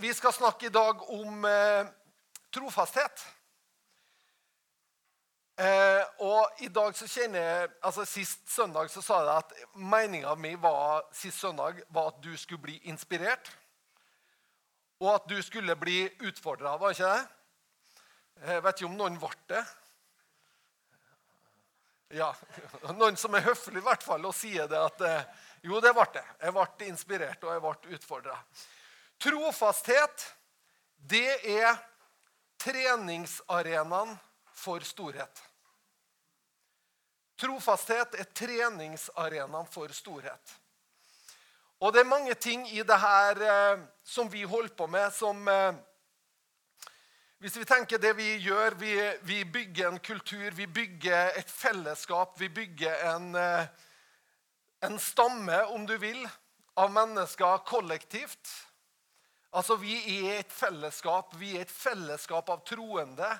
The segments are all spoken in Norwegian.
Vi skal snakke i dag om eh, trofasthet. Eh, og i dag så kjenner jeg, altså Sist søndag så sa jeg at meninga mi var, sist søndag var at du skulle bli inspirert. Og at du skulle bli utfordra, var ikke det? Jeg vet ikke om noen ble det. Ja, Noen som er høflig i hvert fall og sier det at eh, jo, det ble det. Jeg ble inspirert og jeg ble utfordra. Trofasthet, det er treningsarenaen for storhet. Trofasthet er treningsarenaen for storhet. Og det er mange ting i det her eh, som vi holder på med, som eh, Hvis vi tenker det vi gjør vi, vi, bygger en kultur, vi bygger et fellesskap, vi bygger en, eh, en stamme, om du vil, av mennesker kollektivt. Altså, Vi er et fellesskap, vi er et fellesskap av troende.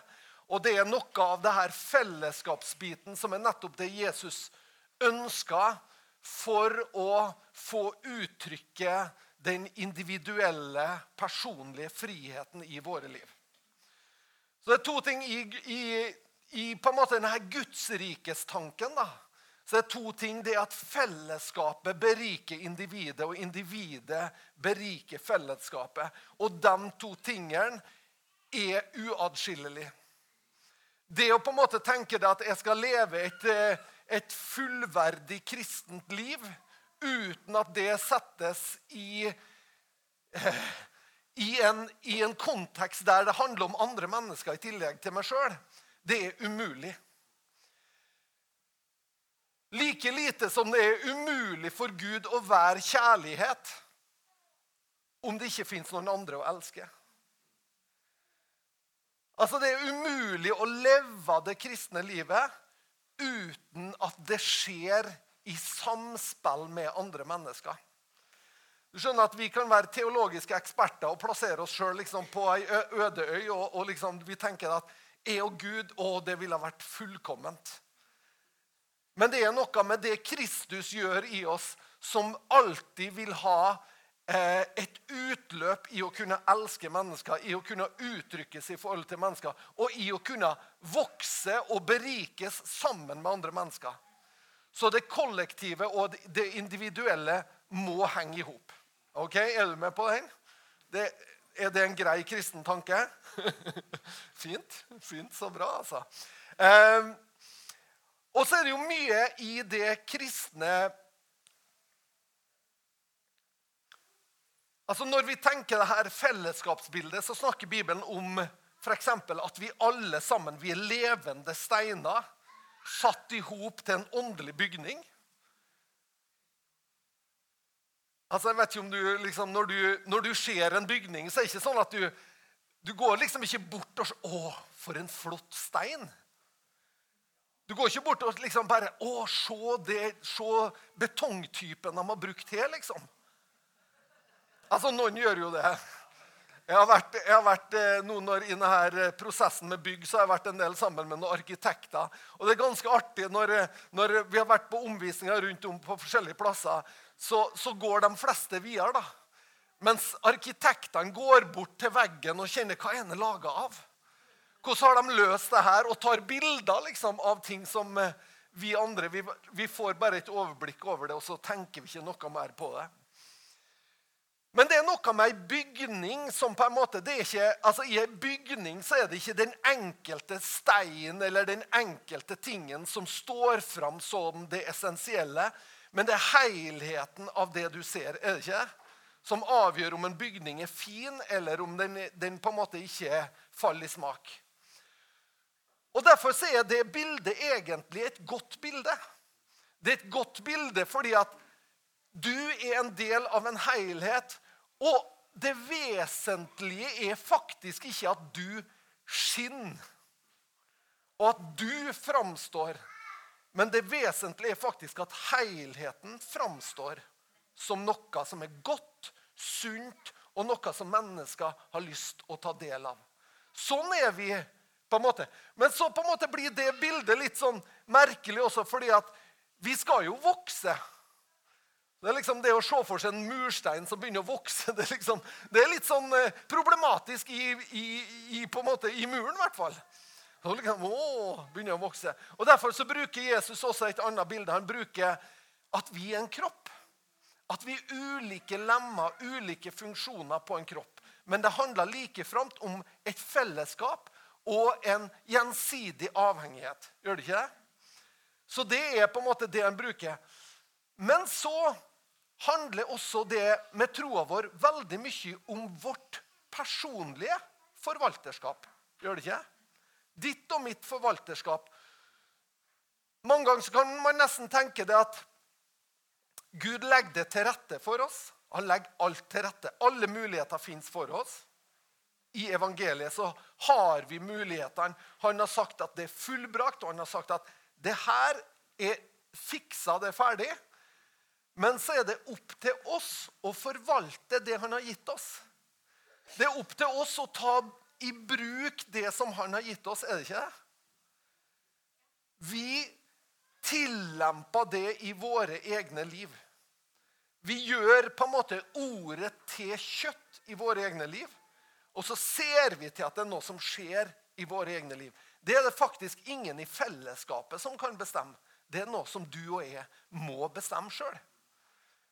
Og det er noe av det her fellesskapsbiten som er nettopp det Jesus ønska for å få uttrykke den individuelle, personlige friheten i våre liv. Så det er to ting i, i, i på en måte denne gudsrikestanken. da, så det er to ting. Det er at fellesskapet beriker individet, og individet beriker fellesskapet. Og de to tingene er uatskillelige. Det å på en måte tenke deg at jeg skal leve et, eh, et fullverdig kristent liv uten at det settes i, eh, i, en, i en kontekst der det handler om andre mennesker i tillegg til meg sjøl, det er umulig. Like lite som det er umulig for Gud å være kjærlighet om det ikke fins noen andre å elske. Altså, Det er umulig å leve det kristne livet uten at det skjer i samspill med andre mennesker. Du skjønner at Vi kan være teologiske eksperter og plassere oss sjøl liksom på ei øde øy. Og, og liksom, vi tenker at jeg og Gud, å, det ville vært fullkomment. Men det er noe med det Kristus gjør i oss, som alltid vil ha eh, et utløp i å kunne elske mennesker, i å kunne uttrykkes i forhold til mennesker, og i å kunne vokse og berikes sammen med andre mennesker. Så det kollektive og det individuelle må henge i hop. Ok, Er du med på den? Det, er det en grei kristen tanke? fint. Fint, Så bra, altså. Eh, og så er det jo mye i det kristne Altså Når vi tenker det her fellesskapsbildet, så snakker Bibelen om for at vi alle sammen vi er levende steiner satt i hop til en åndelig bygning. Altså, jeg vet ikke om du, liksom, når, du, når du ser en bygning, så er det ikke sånn at du, du går liksom ikke bort og sier 'Å, for en flott stein'. Du går ikke bort og liksom bare Å, se, det, se betongtypen de har brukt her, liksom. Altså, noen gjør jo det. Jeg har vært, jeg har vært eh, noen år I denne prosessen med bygg så har jeg vært en del sammen med noen arkitekter. Og det er ganske artig når, når vi har vært på omvisninger rundt om på forskjellige plasser, så, så går de fleste videre. da. Mens arkitektene går bort til veggen og kjenner hva en er laga av. Hvordan har de løst det her? Og tar bilder liksom, av ting som eh, vi andre vi, vi, får bare et overblikk over det, og så tenker vi ikke noe mer på det. Men det er noe med ei bygning som på en måte det er ikke, altså I ei bygning så er det ikke den enkelte stein eller den enkelte tingen som står fram som det essensielle, men det er helheten av det du ser. er det ikke? Som avgjør om en bygning er fin, eller om den, den på en måte ikke faller i smak. Og Derfor er det bildet egentlig et godt bilde. Det er et godt bilde fordi at du er en del av en helhet. Og det vesentlige er faktisk ikke at du skinner, og at du framstår. Men det vesentlige er faktisk at helheten framstår som noe som er godt, sunt, og noe som mennesker har lyst å ta del av. Sånn er vi på en måte. Men så på en måte blir det bildet litt sånn merkelig også, fordi at vi skal jo vokse. Det er liksom det å se for seg en murstein som begynner å vokse. Det er, liksom, det er litt sånn eh, problematisk i, i, i, på en måte, i muren, i hvert fall. Så liksom, å, begynner å vokse. Og Derfor så bruker Jesus også et annet bilde. Han bruker at vi er en kropp. At vi er ulike lemmer, ulike funksjoner på en kropp. Men det handler like framt om et fellesskap og en gjensidig avhengighet. Gjør det ikke det? Så det er på en måte det en bruker. Men så handler også det med troa vår veldig mye om vårt personlige forvalterskap. Gjør det ikke? Ditt og mitt forvalterskap. Mange ganger kan man nesten tenke det at Gud legger det til rette for oss. Han legger alt til rette. Alle muligheter fins for oss. I evangeliet så har vi mulighetene. Han har sagt at det er fullbrakt, og han har sagt at det her er fiksa, det er ferdig. Men så er det opp til oss å forvalte det han har gitt oss. Det er opp til oss å ta i bruk det som han har gitt oss, er det ikke det? Vi tillemper det i våre egne liv. Vi gjør på en måte ordet til kjøtt i våre egne liv. Og så ser vi til at det er noe som skjer i våre egne liv. Det er det faktisk ingen i fellesskapet som kan bestemme. Det er noe som du og jeg må bestemme sjøl.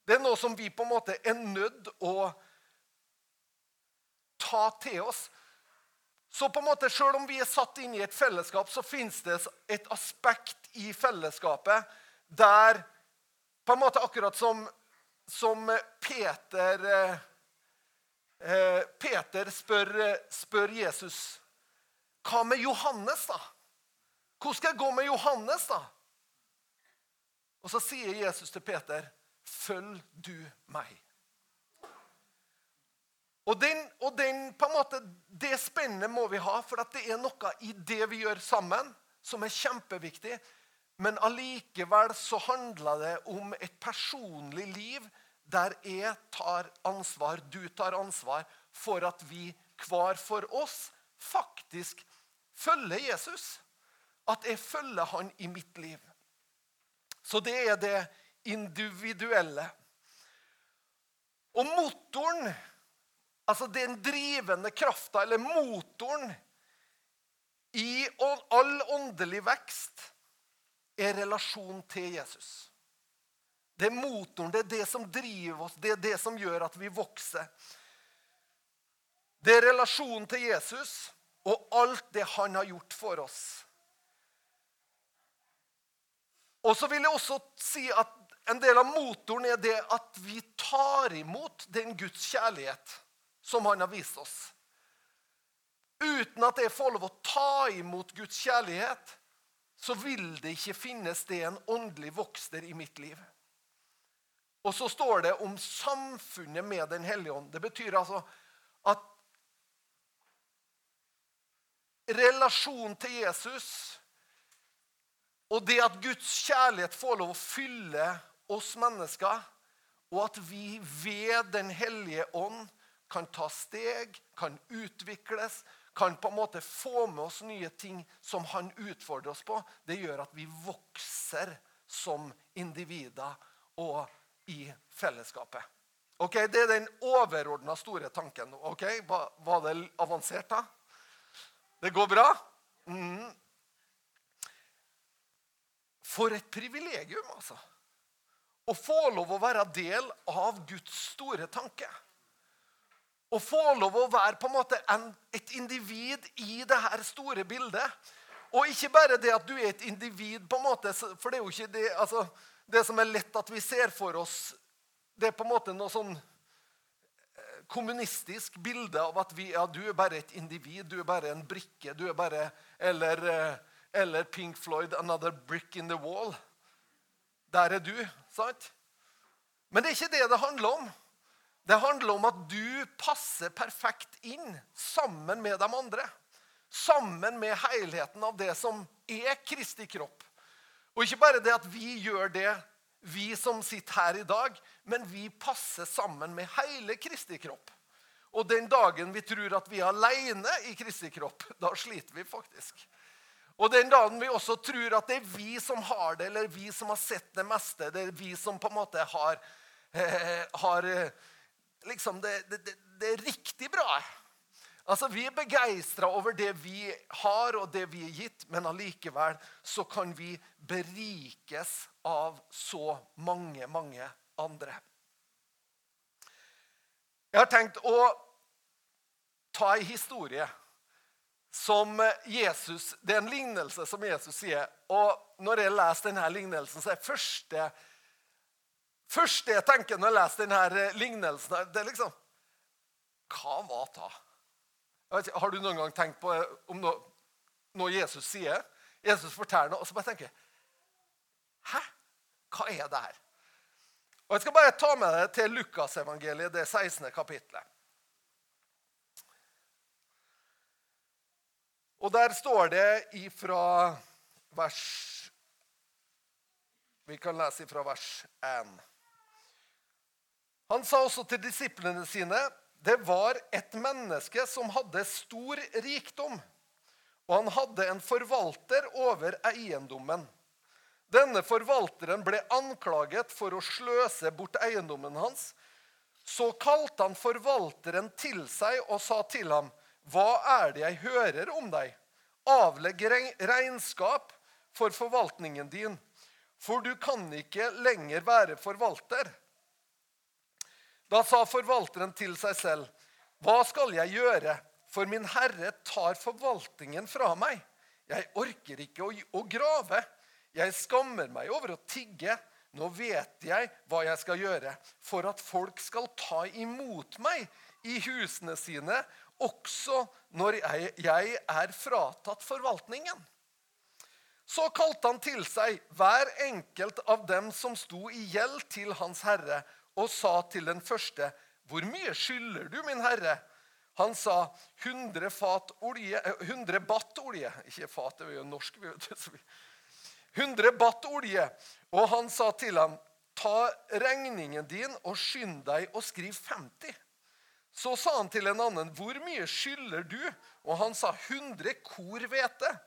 Det er noe som vi på en måte er nødt å ta til oss. Så på en måte, selv om vi er satt inn i et fellesskap, så fins det et aspekt i fellesskapet der på en måte Akkurat som, som Peter eh, Peter spør, spør, Jesus Hva med Johannes, da? Hvordan skal jeg gå med Johannes, da? Og så sier Jesus til Peter Følg du meg. Og, den, og den, på en måte, Det spennet må vi ha, for det er noe i det vi gjør sammen, som er kjempeviktig. Men allikevel så handler det om et personlig liv der jeg tar ansvar, du tar ansvar, for at vi hver for oss faktisk følger Jesus. At jeg følger han i mitt liv. Så det er det individuelle. Og motoren, altså den drivende krafta, eller motoren, i all åndelig vekst, er relasjon til Jesus. Det er motoren, det er det som driver oss, det er det som gjør at vi vokser. Det er relasjonen til Jesus og alt det han har gjort for oss. Og så vil jeg også si at en del av motoren er det at vi tar imot den Guds kjærlighet som han har vist oss. Uten at jeg får lov å ta imot Guds kjærlighet, så vil det ikke finnes det en åndelig vokster i mitt liv. Og så står det om samfunnet med Den hellige ånd. Det betyr altså at relasjonen til Jesus og det at Guds kjærlighet får lov å fylle oss mennesker, og at vi ved Den hellige ånd kan ta steg, kan utvikles, kan på en måte få med oss nye ting som han utfordrer oss på, det gjør at vi vokser som individer og i fellesskapet. Ok, Det er den overordna store tanken. Ok, Var det avansert, da? Det går bra? Mm. For et privilegium, altså å få lov å være del av Guds store tanke. Å få lov å være på en måte en, et individ i det her store bildet. Og ikke bare det at du er et individ, på en måte, for det er jo ikke det altså, Det som er lett at vi ser for oss, det er på en måte noe sånn eh, kommunistisk bilde av at vi, ja, du er bare et individ, du er bare en brikke. du er bare, Eller, eh, eller Pink Floyd, 'Another Brick in the Wall'. Der er du. sant? Men det er ikke det det handler om. Det handler om at du passer perfekt inn sammen med de andre. Sammen med helheten av det som er Kristi kropp. Og ikke bare det at vi gjør det, vi som sitter her i dag, men vi passer sammen med hele Kristi kropp. Og den dagen vi tror at vi er alene i Kristi kropp, da sliter vi faktisk. Og den dagen vi også tror at det er vi som har det, eller vi som har sett det meste, det er vi som på en måte har eh, har eh, liksom det, det, det, det, er riktig bra. Altså, Vi er begeistra over det vi har og det vi er gitt, men allikevel så kan vi berikes av så mange, mange andre. Jeg har tenkt å ta ei historie som Jesus Det er en lignelse som Jesus sier. Og når jeg leser denne lignelsen, så er første første jeg tenker når jeg leser denne lignelsen, det er liksom Hva var det? Har du noen gang tenkt på om noe, noe Jesus sier? Jesus forteller noe, og så bare tenker jeg Hæ? Hva er det her? Og Jeg skal bare ta med deg til Lukasevangeliet, det 16. kapitlet. Og der står det ifra vers Vi kan lese ifra vers 1. Han sa også til disiplene sine det var et menneske som hadde stor rikdom, og han hadde en forvalter over eiendommen. Denne forvalteren ble anklaget for å sløse bort eiendommen hans. Så kalte han forvalteren til seg og sa til ham, 'Hva er det jeg hører om deg?' 'Avlegg regnskap for forvaltningen din, for du kan ikke lenger være forvalter.' Da sa forvalteren til seg selv, 'Hva skal jeg gjøre, for min herre tar forvaltningen fra meg?' 'Jeg orker ikke å, grave. Jeg skammer meg over å tigge.' 'Nå vet jeg hva jeg skal gjøre, for at folk skal ta imot meg i husene sine,' 'også når jeg, jeg er fratatt forvaltningen.' Så kalte han til seg hver enkelt av dem som sto i gjeld til hans herre, og sa til den første, 'Hvor mye skylder du, min herre?' Han sa 100, fat olje, 100 eh, batt olje. Ikke fat, det er jo norsk. 100 batt olje. Og han sa til ham, 'Ta regningen din og skynd deg og skriv 50.' Så sa han til en annen, 'Hvor mye skylder du?' Og han sa, 100 kor hvete.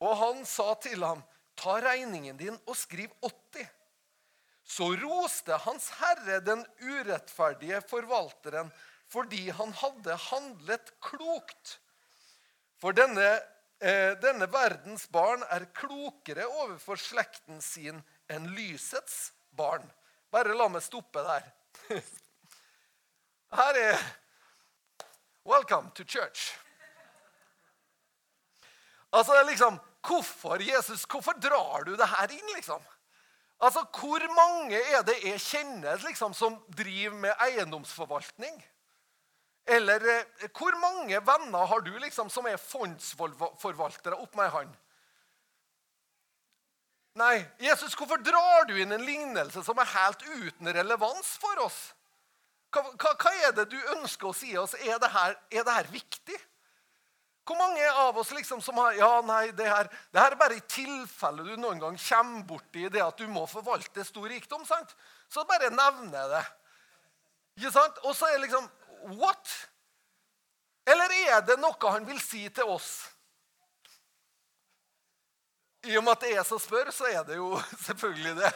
Og han sa til ham, 'Ta regningen din og skriv 80.' Så roste Hans Herre den urettferdige forvalteren fordi han hadde handlet klokt. For denne, eh, denne verdens barn er klokere overfor slekten sin enn lysets barn. Bare la meg stoppe der. Her er Welcome to church. Altså, liksom, Hvorfor Jesus, hvorfor drar du det her inn, liksom? Altså, Hvor mange er det jeg kjenner liksom, som driver med eiendomsforvaltning? Eller eh, hvor mange venner har du liksom, som er fondsforvaltere? Opp med ei hånd. Nei, Jesus, hvorfor drar du inn en lignelse som er helt uten relevans for oss? Hva, hva, hva er det du ønsker å si oss? Er det her, er det her viktig? Hvor mange av oss liksom som har Ja, nei, det her, det her er bare i tilfelle du noen gang kommer borti det at du må forvalte stor rikdom. sant? Så bare nevner jeg det. Ikke sant? Og så er det liksom What? Eller er det noe han vil si til oss? I og med at det er som spør, så er det jo selvfølgelig det.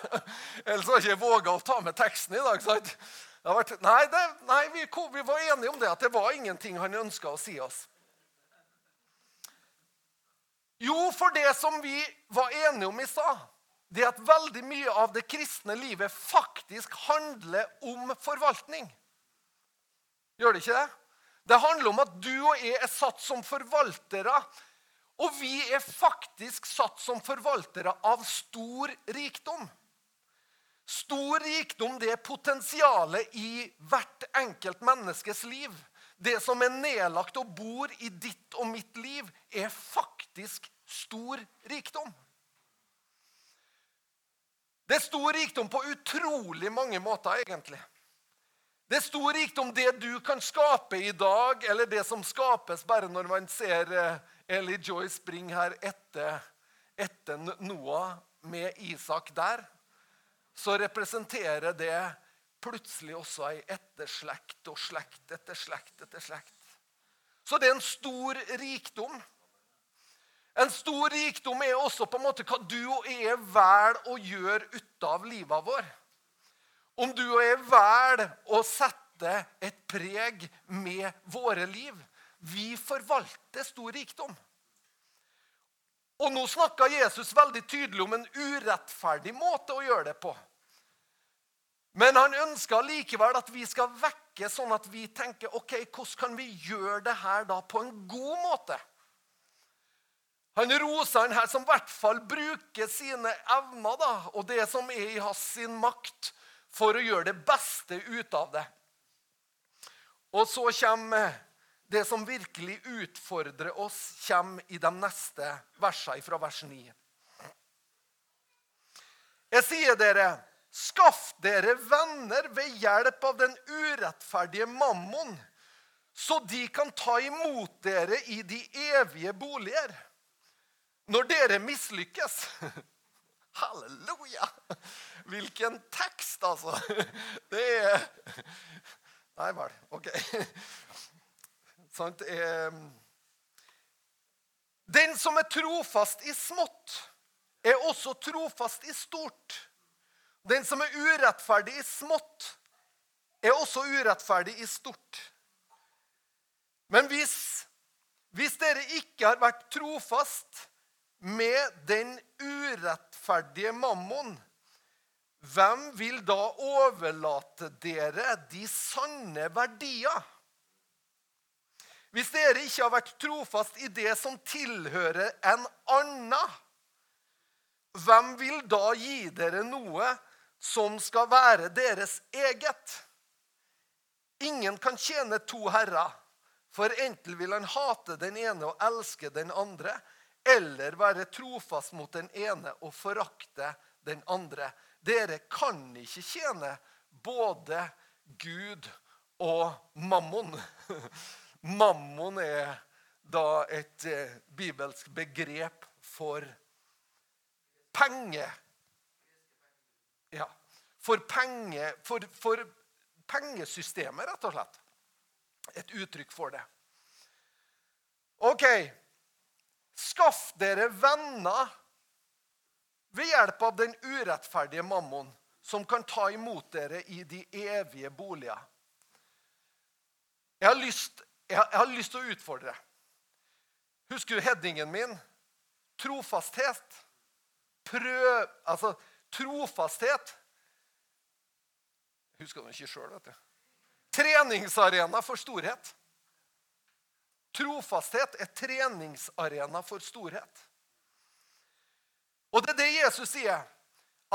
Ellers har jeg ikke våga å ta med teksten i dag. sant? Vært, nei, det, nei vi, vi, var enige om det, at det var ingenting han ønska å si oss. Jo, for det som vi var enige om i stad, det er at veldig mye av det kristne livet faktisk handler om forvaltning. Gjør det ikke det? Det handler om at du og jeg er satt som forvaltere. Og vi er faktisk satt som forvaltere av stor rikdom. Stor rikdom det er potensialet i hvert enkelt menneskes liv. Det som er nedlagt og bor i ditt og mitt liv, er faktisk stor rikdom. Det er stor rikdom på utrolig mange måter, egentlig. Det er stor rikdom det du kan skape i dag, eller det som skapes bare når man ser eh, Ellie Joy springe her etter, etter Noah med Isak der. Så representerer det plutselig også ei etterslekt og slekt etter slekt etter slekt. Så det er en stor rikdom. En stor rikdom er også på en måte hva du og jeg velger å gjøre ut av livet vår. om du og jeg velger å sette et preg med våre liv. Vi forvalter stor rikdom. Og nå snakka Jesus veldig tydelig om en urettferdig måte å gjøre det på. Men han ønsker likevel at vi skal vekke sånn at vi tenker ok, hvordan kan vi gjøre det her da på en god måte? Han roser han her som i hvert fall bruker sine evner da, og det som er i hans sin makt, for å gjøre det beste ut av det. Og så kommer det som virkelig utfordrer oss, i de neste versene fra vers 9. Jeg sier dere, skaff dere venner ved hjelp av den urettferdige mammon, så de kan ta imot dere i de evige boliger. Når dere mislykkes Halleluja! Hvilken tekst, altså! Det er Nei vel. OK. Sant? Den som er trofast i smått, er også trofast i stort. Den som er urettferdig i smått, er også urettferdig i stort. Men hvis, hvis dere ikke har vært trofast med den urettferdige mammon, hvem vil da overlate dere de sanne verdier? Hvis dere ikke har vært trofast i det som tilhører en annen, hvem vil da gi dere noe som skal være deres eget? Ingen kan tjene to herrer, for enten vil han hate den ene og elske den andre, eller være trofast mot den ene og forakte den andre. Dere kan ikke tjene både Gud og mammon. Mammon er da et eh, bibelsk begrep for penge. Ja, for, penge, for, for pengesystemet, rett og slett. Et uttrykk for det. OK. Skaff dere venner ved hjelp av den urettferdige mammon, som kan ta imot dere i de evige boliger. Jeg har lyst, jeg har, jeg har lyst til å utfordre. Husker du headingen min? Trofasthet. Prøv Altså, trofasthet Husker du ikke sjøl, vet du. Treningsarena for storhet. Trofasthet er treningsarena for storhet. Og det er det Jesus sier.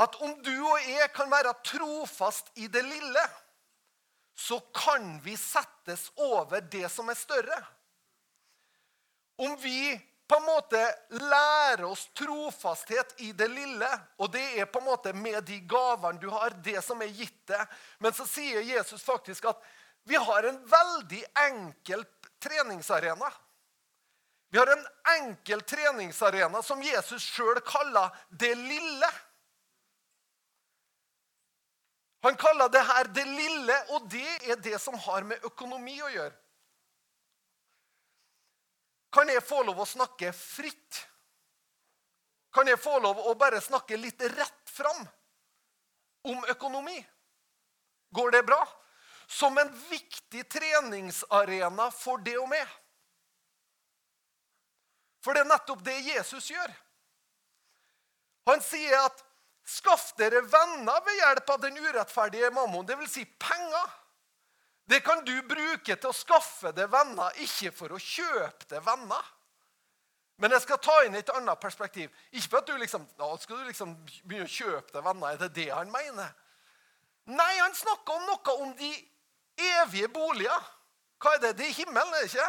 At om du og jeg kan være trofast i det lille, så kan vi settes over det som er større. Om vi på en måte lære oss trofasthet i det lille, og det er på en måte med de gavene du har, det som er gitt deg, men så sier Jesus faktisk at vi har en veldig enkel treningsarena. Vi har en enkel treningsarena som Jesus sjøl kaller 'det lille'. Han kaller det her 'det lille', og det er det som har med økonomi å gjøre. Kan jeg få lov å snakke fritt? Kan jeg få lov å bare snakke litt rett fram om økonomi? Går det bra? som en viktig treningsarena for det og meg. For det er nettopp det Jesus gjør. Han sier at 'skaff dere venner ved hjelp av den urettferdige mammon', dvs. Si penger. Det kan du bruke til å skaffe deg venner, ikke for å kjøpe deg venner. Men jeg skal ta inn et annet perspektiv. Ikke for at du liksom, da skal du liksom begynne å kjøpe deg venner. Er det det han mener? Nei, han snakker om noe om de evige boliger. Hva er det? Det er himmelen, er det ikke?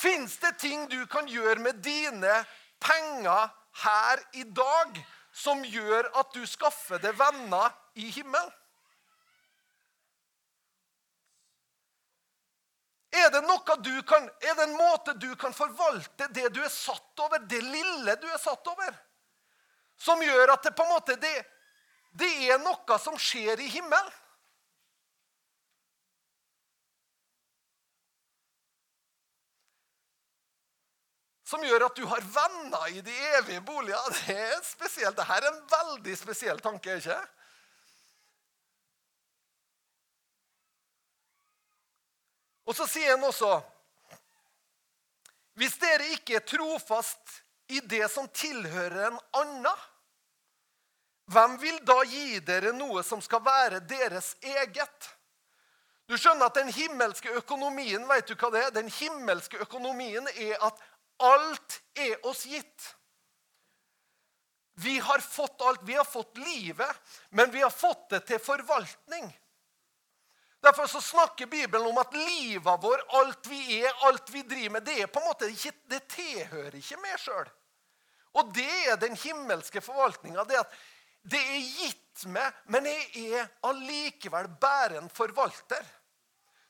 Fins det ting du kan gjøre med dine penger her i dag som gjør at du skaffer deg venner i himmelen? Er det, kan, er det en måte du kan forvalte det du er satt over, det lille du er satt over, som gjør at det på en måte det, det er noe som skjer i himmelen? som gjør at du har venner i de evige boliger. Det er spesielt. Dette er en veldig spesiell tanke. ikke? Og så sier han også Hvis dere ikke er trofast i det som tilhører en annen, hvem vil da gi dere noe som skal være deres eget? Du skjønner at Den himmelske økonomien vet du hva det er? Den himmelske økonomien er at alt er oss gitt. Vi har fått alt. Vi har fått livet, men vi har fått det til forvaltning. Derfor så snakker Bibelen om at livet vår, alt vi er, alt vi driver med, det er på en måte ikke, det tilhører ikke meg sjøl. Og det er den himmelske forvaltninga. Det at det er gitt meg, men jeg er allikevel bare en forvalter.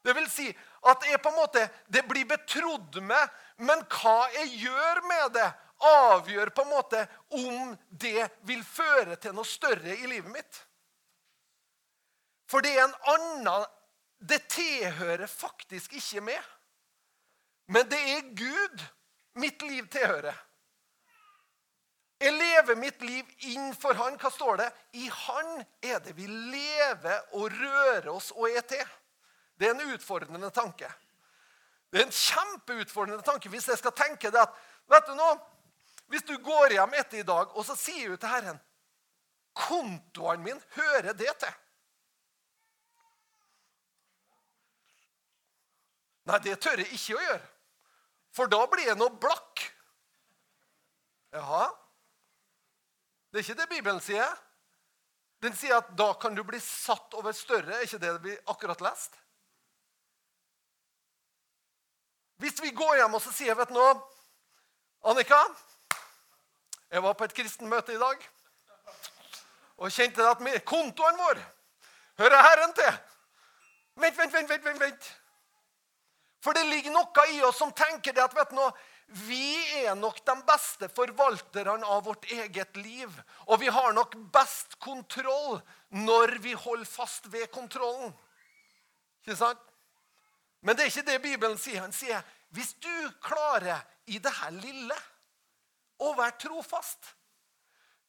Det vil si at jeg på en måte, det blir betrodd meg, men hva jeg gjør med det, avgjør på en måte om det vil føre til noe større i livet mitt. For det er en annen det tilhører faktisk ikke meg. Men det er Gud mitt liv tilhører. Jeg lever mitt liv innenfor Han. Hva står det? I Han er det vi lever og rører oss og er til. Det er en utfordrende tanke. Det er en kjempeutfordrende tanke hvis jeg skal tenke det at vet du nå, Hvis du går hjem etter i dag og så sier du til Herren Kontoen min hører det til. Nei, det tør jeg ikke å gjøre. For da blir jeg noe blakk. Jaha. Det er ikke det Bibelen sier. Den sier at da kan du bli satt over større. Er ikke det vi akkurat lest? Hvis vi går hjem og så sier vet du noe, Annika, jeg var på et kristenmøte i dag og kjente at kontoen vår hører Herren til. Vent, Vent, vent, vent, vent, vent. For det ligger noe i oss som tenker det at vet noe, vi er nok de beste forvalterne av vårt eget liv. Og vi har nok best kontroll når vi holder fast ved kontrollen. Ikke sant? Men det er ikke det Bibelen sier. Han sier hvis du klarer i det her lille å være trofast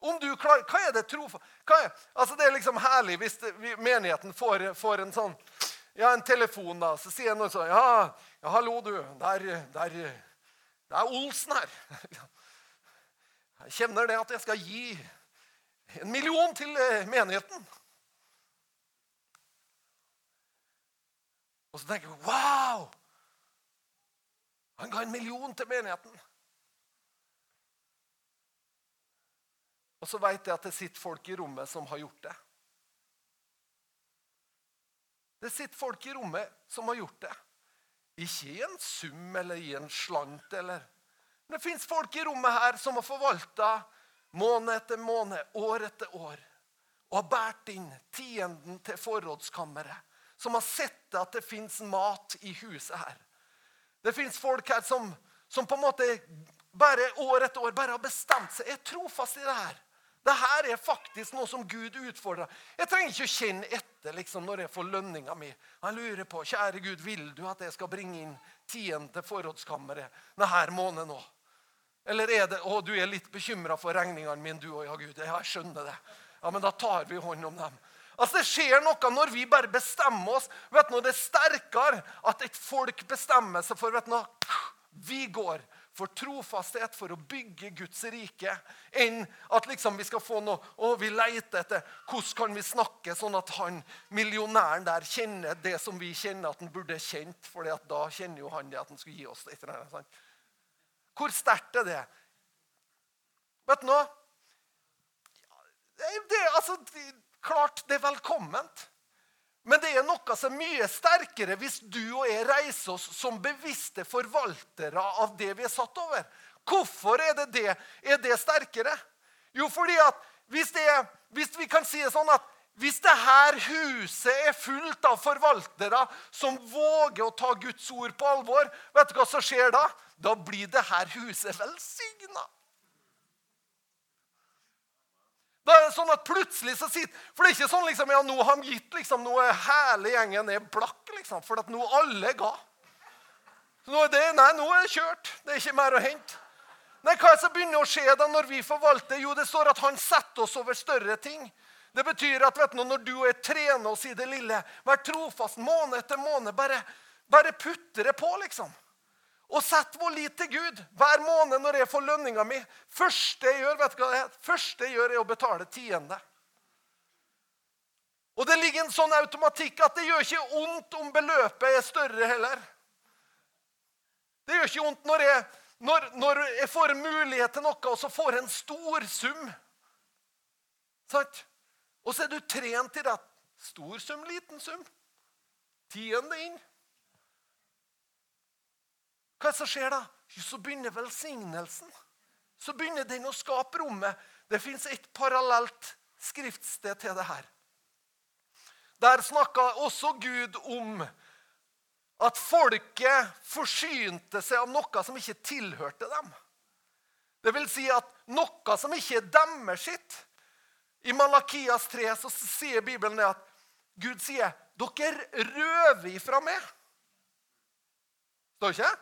om du klarer, Hva er det trofast? Altså det er liksom herlig hvis det, menigheten får, får en sånn ja, en telefon, da. Så sier noen sånn ja, ja, 'Hallo, du. Der, der, det er Olsen her.' Jeg kjenner det at jeg skal gi en million til eh, menigheten. Og så tenker jeg wow! Han ga en million til menigheten. Og så veit jeg at det sitter folk i rommet som har gjort det. Det sitter folk i rommet som har gjort det. Ikke i en sum eller i en slant. eller... Men det fins folk i rommet her som har forvalta måned etter måned, år etter år. Og har båret inn tienden til forrådskammeret. Som har sett at det fins mat i huset her. Det fins folk her som, som, på en måte bare år etter år bare har bestemt seg. Jeg er trofast i det her. Dette er faktisk noe som Gud utfordrer. Jeg trenger ikke å kjenne etter liksom, når jeg får lønninga mi. Jeg lurer på, kjære Gud, vil du at jeg skal bringe inn tiende forrådskammeret denne måneden nå? Eller er det å, du er litt bekymra for regningene mine, du òg? Ja, Gud, jeg skjønner det. Ja, men da tar vi hånd om dem. Altså, Det skjer noe når vi bare bestemmer oss. vet du, Det er sterkere at et folk bestemmer seg for vet du, Vi går for trofasthet, for å bygge Guds rike, enn at liksom vi skal få noe Å, vi leter etter hvordan kan vi snakke sånn at han millionæren der kjenner det som vi kjenner at han burde kjent, for da kjenner jo han det at han skulle gi oss det. Sant? Hvor sterkt er det? Vet du noe? Det, altså, klart det er velkomment. Men det er noe som er mye sterkere hvis du og jeg reiser oss som bevisste forvaltere av det vi er satt over. Hvorfor er det det? Er det sterkere? Jo, fordi at hvis, det, hvis vi kan si det sånn at hvis det huset er fullt av forvaltere som våger å ta Guds ord på alvor, vet du hva som skjer da? Da blir det her huset velsigna. Da er det sånn at plutselig så sitter For det er ikke sånn liksom, ja, nå har han gitt liksom, nå er hele gjengen er blakk, liksom, for at nå alle ga. Nå er det, nei, nå er det kjørt. Det er ikke mer å hente. Nei, Hva er det som begynner å skje da når vi forvalter? Jo, det står at han setter oss over større ting. Det betyr at vet du, når du og jeg trener oss i det lille, vær trofast måned etter måned bare Bare putter det på, liksom. Og sett vår lit til Gud hver måned når jeg får lønninga mi. Første jeg gjør, vet du hva det er? Første jeg gjør, er å betale tiende. Og det ligger en sånn automatikk at det gjør ikke vondt om beløpet er større heller. Det gjør ikke vondt når jeg, når, når jeg får mulighet til noe, og så får jeg en stor sum. Sant? Og så er du trent i det. Stor sum, liten sum. Tiende inn. Hva er det som skjer da? Så begynner velsignelsen. Så begynner den å skape rommet. Det fins et parallelt skriftsted til det her. Der snakka også Gud om at folket forsynte seg av noe som ikke tilhørte dem. Det vil si at noe som ikke er deres sitt. I Malakias 3 så sier Bibelen det at Gud sier dere røver ifra meg. Står ikke?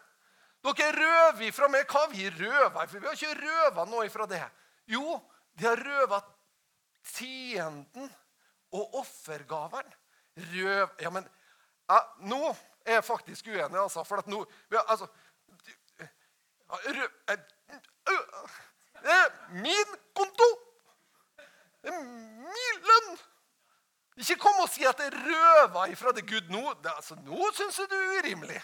Dere røver ifra meg. Hva vi røver? For vi har ikke røva noe ifra det. Jo, de har røva tienden og offergaveren. Røv Ja, men ja, Nå er jeg faktisk uenig, altså. For at nå altså, røv, Det er min konto! Det er min lønn! Ikke kom og si at jeg røva ifra det Gud nå. Det, altså, nå syns jeg du er urimelig.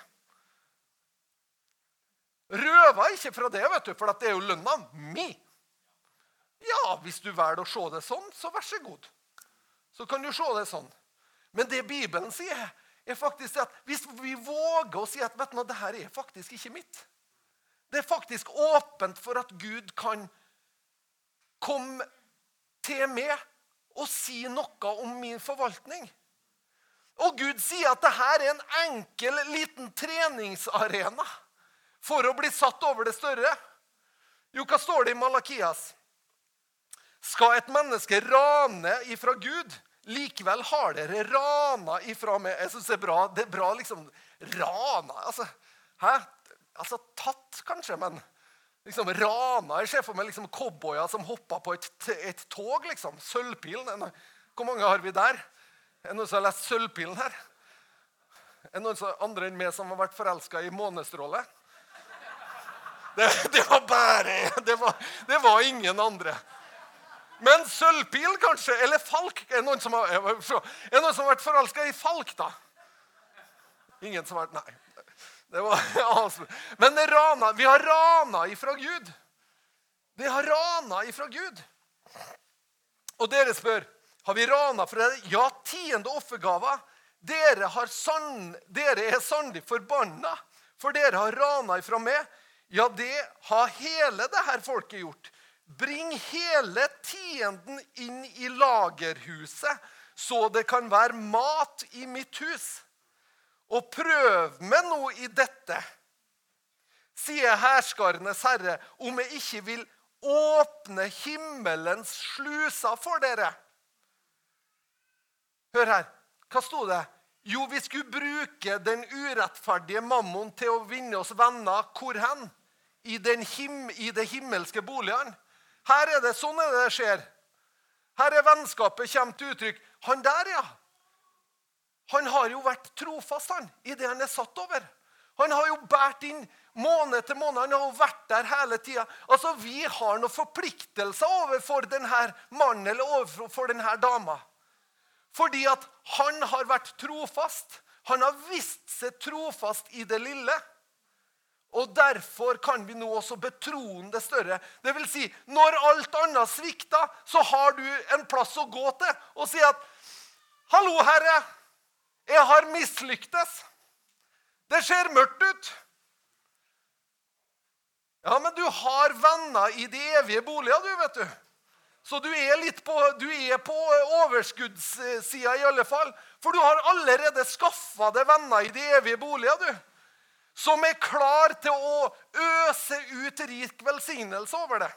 Røva ikke fra det, vet du, for det er jo lønna mi. Ja, hvis du velger å se det sånn, så vær så god. Så kan du se det sånn. Men det Bibelen sier, er faktisk at hvis vi våger å si at vet du, det her er faktisk ikke mitt Det er faktisk åpent for at Gud kan komme til meg og si noe om min forvaltning. Og Gud sier at dette er en enkel, liten treningsarena for å bli satt over det større? Jo, hva står det i Malakias? Skal et menneske rane ifra Gud? Likevel har dere rana ifra meg. Jeg synes Det er bra. Det er bra liksom Rana altså, Hæ? Altså tatt, kanskje, men liksom rana Jeg ser for meg liksom cowboyer som hopper på et, et tog. liksom. Sølvpilen. Hvor mange har vi der? Er det noen som har lest Sølvpilen her? Er det noen som, andre enn meg som har vært forelska i månestråle? Det, det var bare det var, det var, ingen andre. Men sølvpil, kanskje? Eller falk? Er det noen som har, noen som har vært forelska i falk, da? Ingen som har vært Nei. Det var, Men rana, vi har rana ifra Gud. Vi har rana ifra Gud. Og dere spør har vi rana fra dere. Ja, tiende offergava. Dere, dere er sannelig forbanna, for dere har rana ifra meg. Ja, det har hele det her folket gjort. Bring hele tienden inn i lagerhuset, så det kan være mat i mitt hus. Og prøv meg nå i dette, sier herskarenes herre, om jeg ikke vil åpne himmelens sluser for dere. Hør her. Hva sto det? Jo, vi skulle bruke den urettferdige mammon til å vinne oss venner. Hvor hen? I, him, i det himmelske boligene. Her er det sånn er det det skjer. Her er vennskapet kommer til uttrykk. Han der, ja. Han har jo vært trofast han, i det han er satt over. Han har jo båret inn måned til måned. Han har jo vært der hele tida. Altså, vi har noen forpliktelser overfor denne mannen eller overfor denne dama. Fordi at han har vært trofast. Han har vist seg trofast i det lille. Og derfor kan vi nå også betroen det større. Det vil si, når alt annet svikter, så har du en plass å gå til og si at 'Hallo, Herre. Jeg har mislyktes. Det ser mørkt ut.' Ja, men du har venner i de evige boliger, du, vet du. Så du er litt på, du på overskuddssida i alle fall. For du har allerede skaffa deg venner i de evige boliger, du. Som er klar til å øse ut rik velsignelse over det.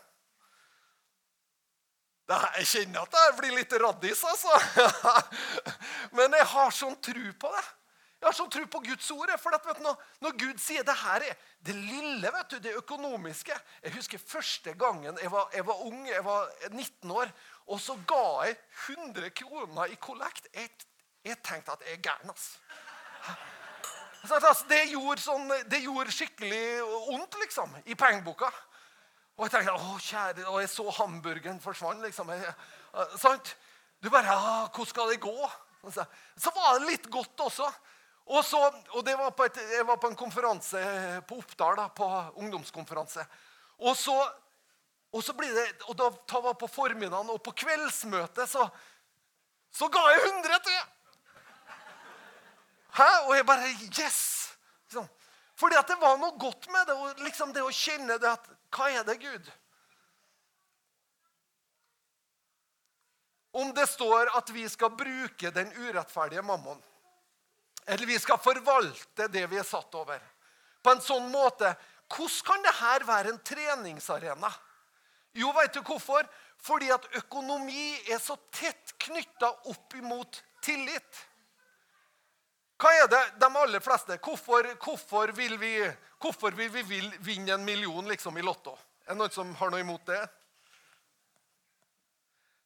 Jeg kjenner at jeg blir litt raddis, altså. Men jeg har sånn tro på det. Jeg har sånn tro på Guds ord. For at, du, når Gud sier det her er det lille, vet du, det økonomiske Jeg husker første gangen jeg var, jeg var ung, jeg var 19 år, og så ga jeg 100 kroner i kollekt. Jeg, jeg tenkte at jeg er gæren. altså. Det, gjorde sånn, det gjorde skikkelig vondt, liksom, i pengeboka. Og jeg tenkte å kjære, og jeg så hamburgeren forsvant. liksom. Jeg, sant? Du bare ja, 'Hvordan skal det gå?' Så, var det litt godt også. Og, så, og var et, Jeg var på en konferanse på Oppdal, da, på ungdomskonferanse. Og så, og så blir det, og da tar var på formiddagen, og på kveldsmøtet så, så ga jeg 100 til! Hæ? Og jeg bare Yes! Sånn. Fordi at det var noe godt med det, og liksom det å kjenne det at Hva er det, Gud? Om det står at vi skal bruke den urettferdige mammon, eller vi skal forvalte det vi er satt over, på en sånn måte Hvordan kan dette være en treningsarena? Jo, vet du hvorfor? Fordi at økonomi er så tett knytta opp imot tillit. Hva er det de aller fleste Hvorfor, hvorfor, vil, vi, hvorfor vil vi vil vinne en million liksom, i Lotto? Er det noen som har noe imot det?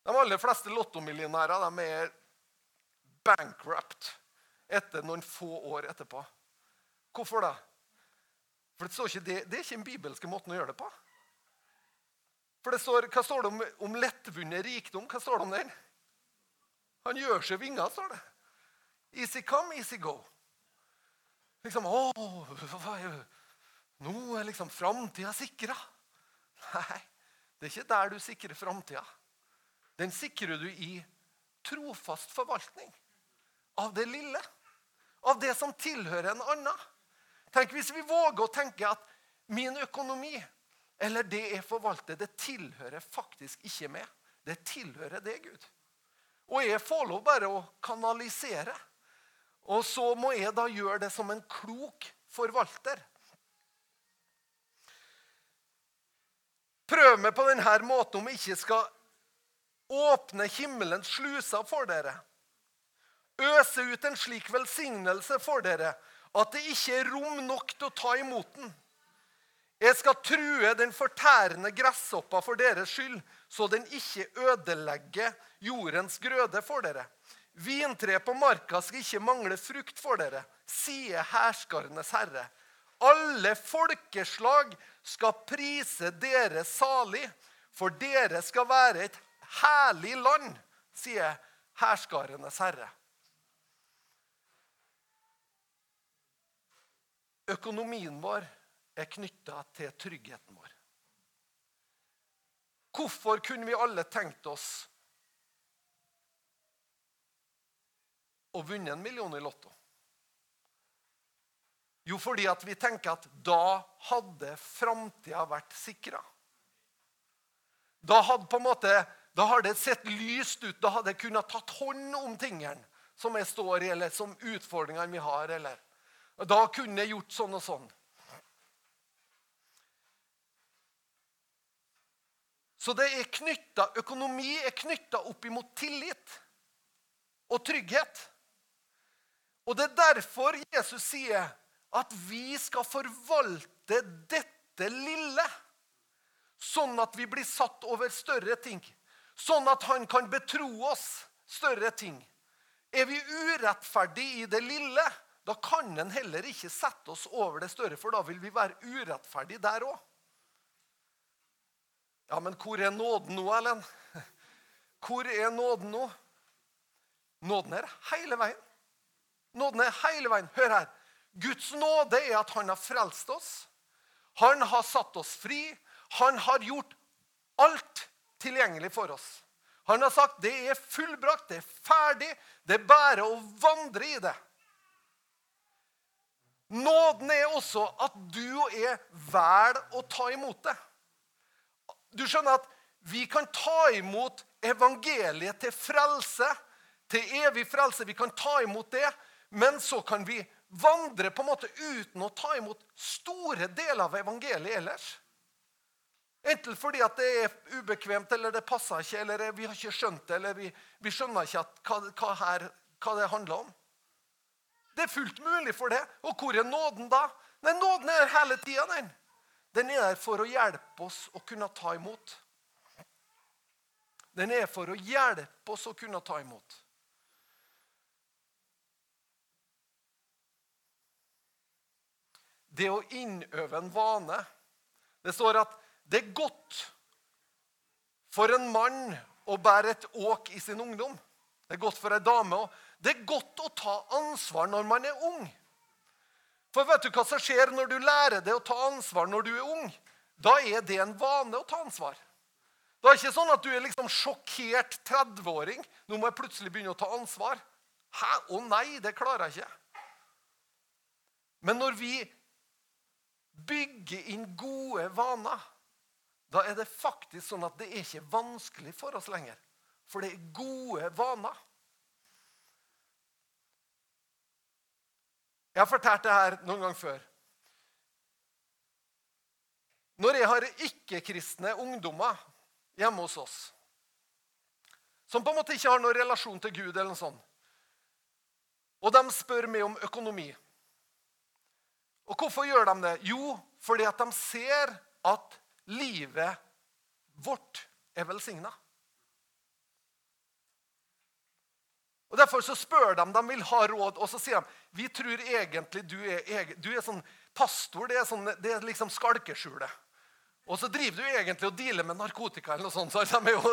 De aller fleste lottomillionærer er bankrupt etter noen få år etterpå. Hvorfor da? For det, ikke, det, det, er ikke den bibelske måten å gjøre det på. For står, Hva står det om, om lettvunnet rikdom? Hva står det om den? Han gjør seg vinger, står det. Easy come, easy go. Liksom, å, Nå er liksom framtida sikra. Nei, det er ikke der du sikrer framtida. Den sikrer du i trofast forvaltning av det lille. Av det som tilhører en annen. Tenk hvis vi våger å tenke at min økonomi eller det jeg forvalter, det tilhører faktisk ikke meg. Det tilhører deg, Gud. Og jeg får lov bare å kanalisere. Og så må jeg da gjøre det som en klok forvalter. Prøv meg på denne måten om jeg ikke skal åpne himmelens sluser for dere. Øse ut en slik velsignelse for dere at det ikke er rom nok til å ta imot den. Jeg skal true den fortærende gresshoppa for deres skyld, så den ikke ødelegger jordens grøde for dere. Vintre på marka skal ikke mangle frukt for dere, sier herskarenes herre. Alle folkeslag skal prise dere salig, for dere skal være et herlig land, sier herskarenes herre. Økonomien vår er knytta til tryggheten vår. Hvorfor kunne vi alle tenkt oss og vunnet en million i Lotto? Jo, fordi at vi tenker at da hadde framtida vært sikra. Da hadde på en måte, da har det sett lyst ut. Da hadde jeg kunnet tatt hånd om tingene som jeg står i, eller som utfordringene vi har. eller Da kunne jeg gjort sånn og sånn. Så det er knyttet, økonomi er knytta opp imot tillit og trygghet. Og Det er derfor Jesus sier at vi skal forvalte dette lille, sånn at vi blir satt over større ting. Sånn at han kan betro oss større ting. Er vi urettferdige i det lille, da kan han heller ikke sette oss over det større, for da vil vi være urettferdige der òg. Ja, men hvor er nåden nå, Ellen? Hvor er nåden nå? Nåden er hele veien. Nåden er hele veien. Hør her. Guds nåde er at han har frelst oss. Han har satt oss fri. Han har gjort alt tilgjengelig for oss. Han har sagt det er fullbrakt, det er ferdig, det er bare å vandre i det. Nåden er også at du og jeg velger å ta imot det. Du skjønner at vi kan ta imot evangeliet til frelse, til evig frelse. Vi kan ta imot det men så kan vi vandre på en måte uten å ta imot store deler av evangeliet ellers. Enten fordi at det er ubekvemt, eller det passer ikke, eller vi har ikke skjønt det, eller vi, vi skjønner ikke hva, hva, her, hva, det handler om. Det er fullt mulig for det. Og hvor er nåden da? Nei, Nåden er der hele tida. Den. den er der for å hjelpe oss å kunne ta imot. Den er for å hjelpe oss å kunne ta imot. Det å innøve en vane. Det står at det er godt for en mann å bære et åk i sin ungdom. Det er godt for ei dame òg. Det er godt å ta ansvar når man er ung. For vet du hva som skjer når du lærer deg å ta ansvar når du er ung? Da er det en vane å ta ansvar. Det er ikke sånn at du er liksom sjokkert 30-åring. Nå må jeg plutselig begynne å ta ansvar. Hæ? Å nei, det klarer jeg ikke. Men når vi bygger inn gode vaner, da er det faktisk sånn at det er ikke vanskelig for oss lenger. For det er gode vaner. Jeg har fortalt det her noen gang før. Når jeg har ikke-kristne ungdommer hjemme hos oss, som på en måte ikke har noen relasjon til Gud, eller noe sånt, og de spør meg om økonomi Og hvorfor gjør de det? Jo, fordi at de ser at livet vårt er velsigna. Og Derfor så spør de, de vil ha råd, og så sier de vi tror egentlig du er, du er sånn pastor. Det er, sånn, det er liksom skalkeskjulet. Og så driver du egentlig og dealer med narkotika. eller noe sånt. Så de, jo,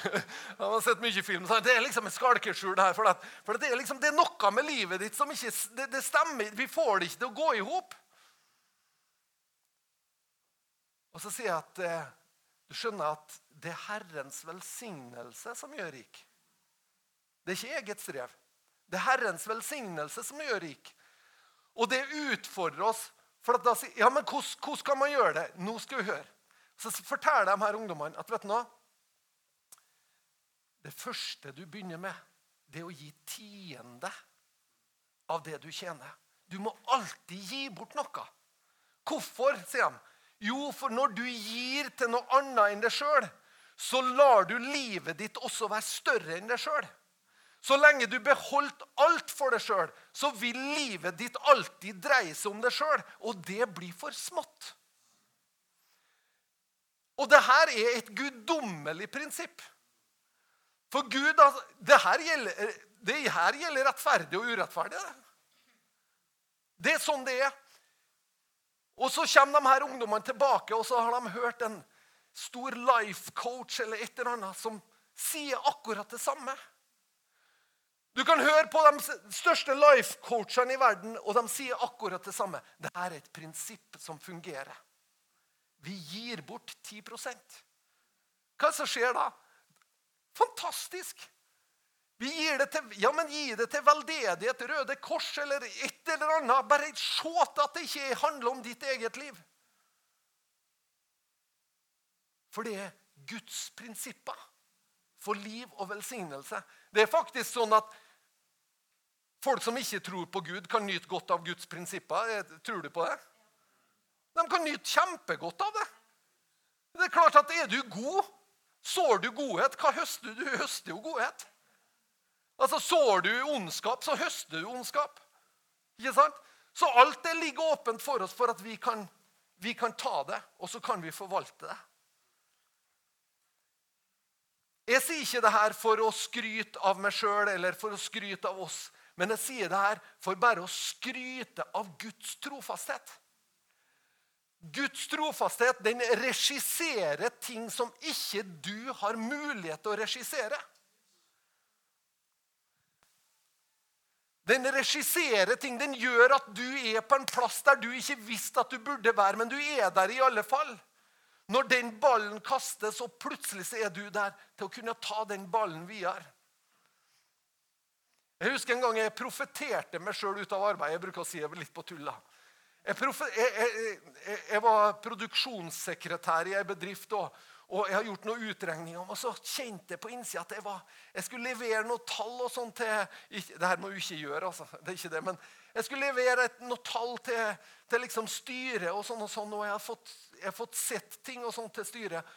de har sett mye film. Så det er liksom et skalkeskjul her. For, det, for det, er liksom, det, er noe med livet ditt som ikke det, det stemmer. Vi får det ikke til å gå i hop. Og så sier jeg at eh, du skjønner at det er Herrens velsignelse som gjør rik. Det er ikke eget strev. Det er Herrens velsignelse som gjør rik. Og det utfordrer oss. For da sier ja, men hvordan, skal man gjøre det? Nå skal vi høre. Så forteller de her ungdommene at vet du noe? Det første du begynner med, det er å gi tiende av det du tjener. Du må alltid gi bort noe. Hvorfor? sier de. Jo, for når du gir til noe annet enn deg sjøl, så lar du livet ditt også være større enn deg sjøl. Så lenge du beholdt alt for deg sjøl, så vil livet ditt alltid dreie seg om deg sjøl. Og det blir for smått. Og det her er et guddommelig prinsipp. For Gud altså, det her gjelder, det her gjelder rettferdig og urettferdig. Det er sånn det er. Og så kommer de her ungdommene tilbake, og så har de hørt en stor life coach eller et eller annet som sier akkurat det samme. Du kan høre på de største life-coachene i verden, og de sier akkurat det samme. Dette er et prinsipp som fungerer. Vi gir bort 10 Hva er det som skjer da? Fantastisk! Vi gir det til, ja, men Gi det til veldedighet, Røde Kors eller et eller annet. Bare se til at det ikke handler om ditt eget liv. For det er Guds prinsipper for liv og velsignelse. Det er faktisk sånn at Folk som ikke tror på Gud, kan nyte godt av Guds prinsipper. Tror du på det? De kan nyte kjempegodt av det. Det er klart at Er du god, sår du godhet. Hva høster du? Du høster jo godhet. Altså, Sår du ondskap, så høster du ondskap. Ikke sant? Så alt det ligger åpent for oss for at vi kan, vi kan ta det, og så kan vi forvalte det. Jeg sier ikke det her for å skryte av meg sjøl eller for å skryte av oss. Men jeg sier det her for bare å skryte av Guds trofasthet. Guds trofasthet den regisserer ting som ikke du har mulighet til å regissere. Den regisserer ting. Den gjør at du er på en plass der du ikke visste at du burde være, men du er der i alle fall. Når den ballen kastes, og plutselig så er du der til å kunne ta den ballen videre. Jeg husker en gang jeg profeterte meg sjøl ut av arbeid. Jeg bruker å si det litt på tull. Jeg, jeg, jeg, jeg, var produksjonssekretær i ei bedrift, og, og, jeg har gjort noen utregninger. Og så kjente jeg på innsida at var, jeg, skulle levere noen tall og sånt til ikke, Det her må du ikke gjøre, altså. det er ikke det, men jeg skulle levere et, noen tall til, til liksom styret, og sånn og sånn, og jeg har fått, fått sett ting og sånt til styret.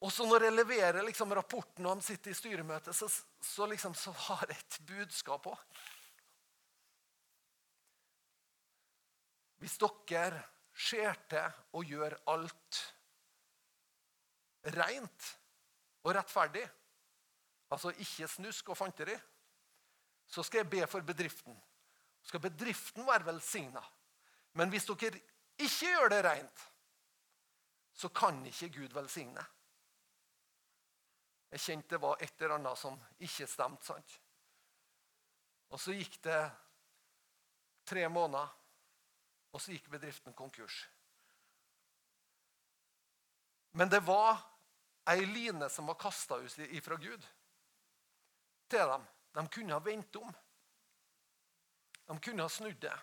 Og så når jeg leverer liksom rapporten og han sitter i styremøte, så, så, liksom, så har jeg et budskap òg. Hvis dere ser til og gjør alt rent og rettferdig, altså ikke snusk og fanteri, så skal jeg be for bedriften. Skal bedriften være velsigna? Men hvis dere ikke gjør det rent, så kan ikke Gud velsigne. Jeg kjente det var et eller annet som ikke stemte. sant? Og så gikk det tre måneder, og så gikk bedriften konkurs. Men det var ei line som var kasta ut ifra Gud til dem. De kunne ha vendt om. De kunne ha snudd det.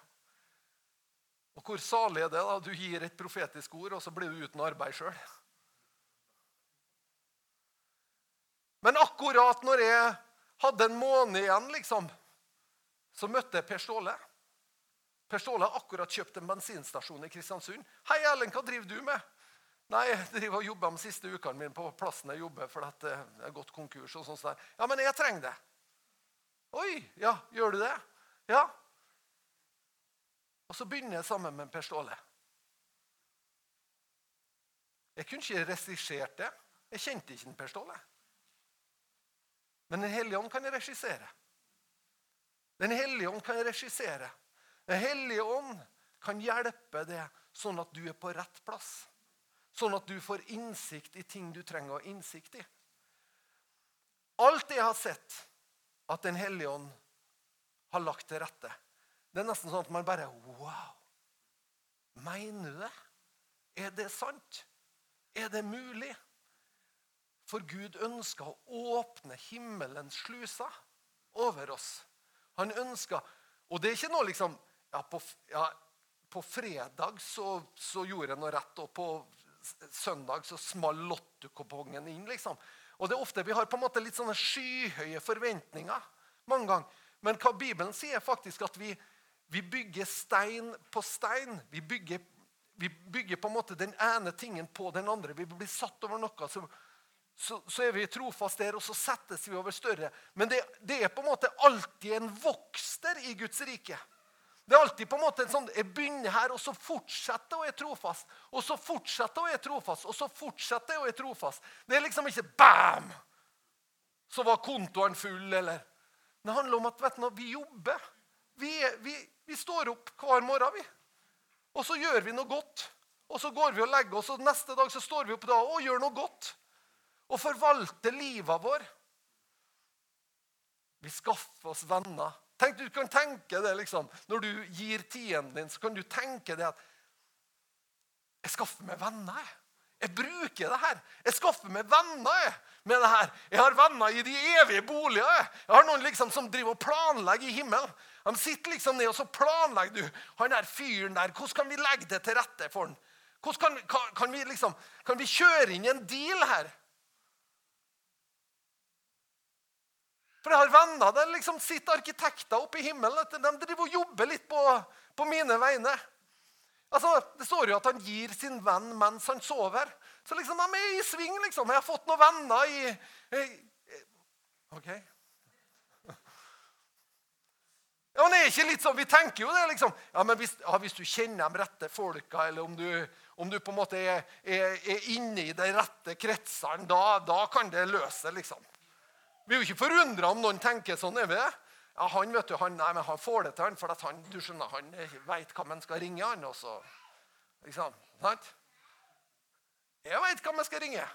Og hvor salig er det da du gir et profetisk ord, og så blir du uten arbeid sjøl? Men akkurat når jeg hadde en måned igjen, liksom, så møtte jeg Per Ståle. Per Ståle har akkurat kjøpt en bensinstasjon i Kristiansund. 'Hei, Erlend, hva driver du med?' 'Nei, jeg driver og jobber de siste ukene mine på plassen jeg jobber, for at det er gått konkurs.' og sånt. der. 'Ja, men jeg trenger det.' 'Oi, ja, gjør du det?' 'Ja.' Og så begynner jeg sammen med Per Ståle. Jeg kunne ikke regissert det. Jeg kjente ikke Per Ståle. Men Den hellige ånd kan regissere. Den hellige ånd kan regissere. Den hellige ånd kan hjelpe deg sånn at du er på rett plass. Sånn at du får innsikt i ting du trenger å ha innsikt i. Alt det jeg har sett at Den hellige ånd har lagt til rette, det er nesten sånn at man bare Wow! Mener du det? Er det sant? Er det mulig? For Gud ønsker å åpne himmelens sluser over oss. Han ønsker Og det er ikke noe liksom ja, på, ja, på fredag så, så, gjorde jeg noe rett, og på søndag så small lottokupongen inn. liksom. Og det er ofte Vi har på en måte litt sånne skyhøye forventninger mange ganger. Men hva Bibelen sier, faktisk at vi, vi bygger stein på stein. Vi bygger, vi bygger, på en måte den ene tingen på den andre. Vi blir satt over noe. så så, så, er vi trofast der, og så settes vi over større. Men det, det, er på en måte alltid en vokster i Guds rike. Det er alltid på en måte en sånn, Jeg begynner her, og så fortsetter jeg å være trofast. Og så fortsetter jeg å være trofast, og så fortsetter jeg å være trofast. Det er liksom ikke bam! Så var kontoen full, eller Det handler om at vet du, vi jobber. Vi, vi, vi står opp hver morgen, vi. Og så gjør vi noe godt. Og så går vi og legger oss, og neste dag så står vi opp da og gjør noe godt og forvalte livet vår. Vi skaffer oss venner. Tenk, du kan tenke det liksom, Når du gir tiden din, så kan du tenke det at Jeg skaffer meg venner. Jeg, jeg bruker det her. Jeg skaffer meg venner jeg, med det her. Jeg har venner i de evige boliger. Jeg, jeg har noen liksom som driver og planlegger i himmelen. De sitter liksom ned og så planlegger du. Han der fyren der, Hvordan kan vi legge det til rette for han? Kan, kan, kan, vi liksom, kan vi kjøre inn en deal her? For jeg har venner der liksom sitter arkitekter oppe i himmelen. De driver og jobber litt på, på mine vegne. Altså, Det står jo at han gir sin venn mens han sover. Så liksom, de er i sving. liksom. Jeg har fått noen venner i, i OK. Ja, men det er ikke litt sånn, Vi tenker jo det. liksom. Ja, men Hvis, ja, hvis du kjenner de rette folka, eller om du, om du på en måte er, er, er inne i de rette kretsene, da, da kan det løse liksom. Vi er jo ikke forundra om noen tenker sånn. er vi det? Ja, Han vet du, han, nei, men han får det til, han, for han, du skjønner, han veit hva man skal ringe. han også. Liksom, sant? Jeg veit hva man skal ringe.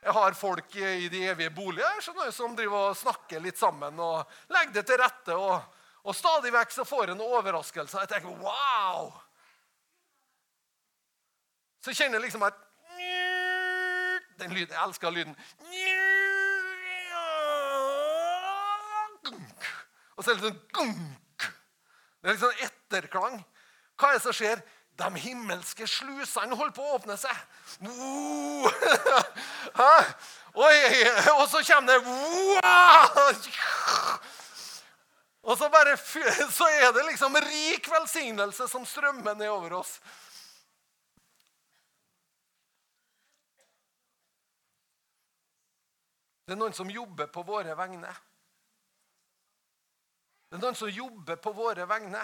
Jeg har folk i de evige boliger skjønner, som driver og snakker litt sammen og legger det til rette. Og, og stadig vekk så får jeg en overraskelse. Jeg tenker wow! Så kjenner jeg liksom at den lyden, Jeg elsker lyden. Og så er det sånn gunk. Det er litt sånn etterklang. Hva er det som skjer? De himmelske slusene holder på å åpne seg. Og så kommer det Og så, bare, så er det liksom rik velsignelse som strømmer nedover oss. Det er noen som jobber på våre vegne. Det er noen som jobber på våre vegne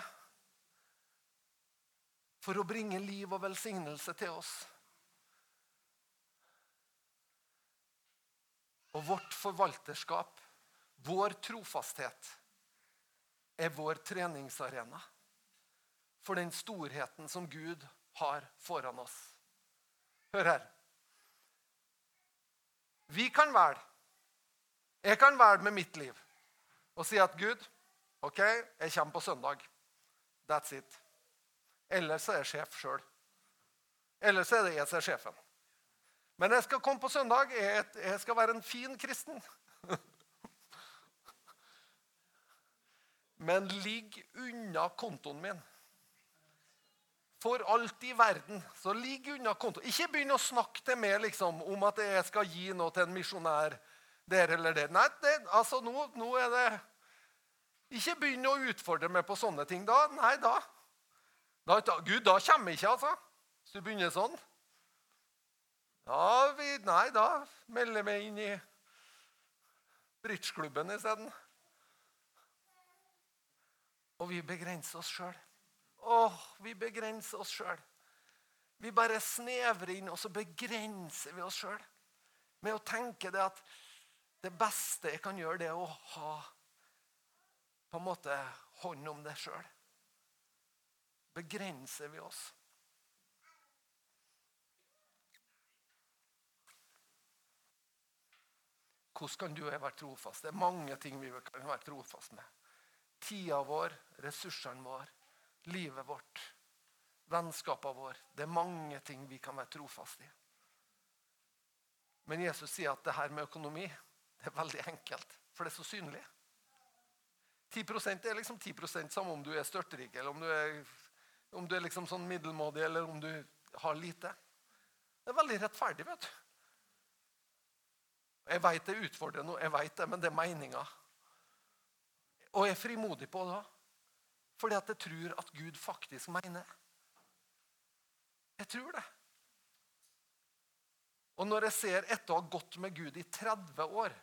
for å bringe liv og velsignelse til oss. Og vårt forvalterskap, vår trofasthet, er vår treningsarena for den storheten som Gud har foran oss. Hør her. Vi kan velge. Jeg kan velge med mitt liv og si at Gud, OK, jeg kommer på søndag. That's it. Eller så er jeg sjef sjøl. Eller så er det jeg som er sjefen. Men jeg skal komme på søndag. Jeg skal være en fin kristen. Men ligg unna kontoen min. For alt i verden. Så ligg unna kontoen. Ikke begynn å snakke til meg liksom, om at jeg skal gi noe til en misjonær der eller der. Nei, det, altså, nå, nå, er det Ikke begynn å utfordre meg på sånne ting. Da, nei, da. da Gud, da kommer jeg ikke, altså. Hvis du begynner sånn. Ja, vi, nei, da melder jeg meg inn i bridgeklubben isteden. Og vi begrenser oss sjøl. Åh, vi begrenser oss sjøl. Vi bare snevrer inn, og så begrenser vi oss sjøl. Med å tenke det at det beste jeg kan gjøre, det er å ha på en måte hånd om det sjøl. Begrenser vi oss. Hvordan kan du og jeg være trofast? Det er mange ting vi kan være trofast med. Tida vår, ressursene våre, livet vårt, vennskapene våre. Det er mange ting vi kan være trofast i. Men Jesus sier at det her med økonomi det er veldig enkelt, for det er så synlig. 10% er liksom 10% samme om du er størtrik, eller om du er, om du er liksom sånn middelmådig, eller om du har lite. Det er veldig rettferdig. vet du. Jeg veit det utfordrer noe, jeg vet det, men det er meninga. Og jeg er frimodig på det fordi at jeg tror at Gud faktisk mener Jeg tror det. Og når jeg ser etter å ha gått med Gud i 30 år,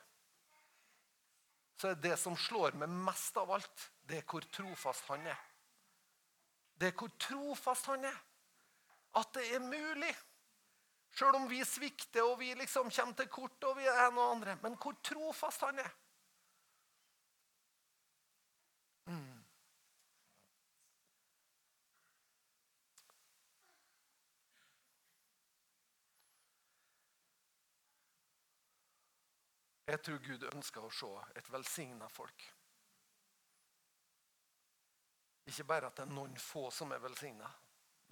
så er det som slår meg mest av alt, det er hvor trofast han er. Det er hvor trofast han er. At det er mulig. Sjøl om vi svikter og vi liksom kommer til kort og vi er noe andre. Men hvor trofast han er. Jeg tror Gud ønsker å se et velsigna folk. Ikke bare at det er noen få som er velsigna,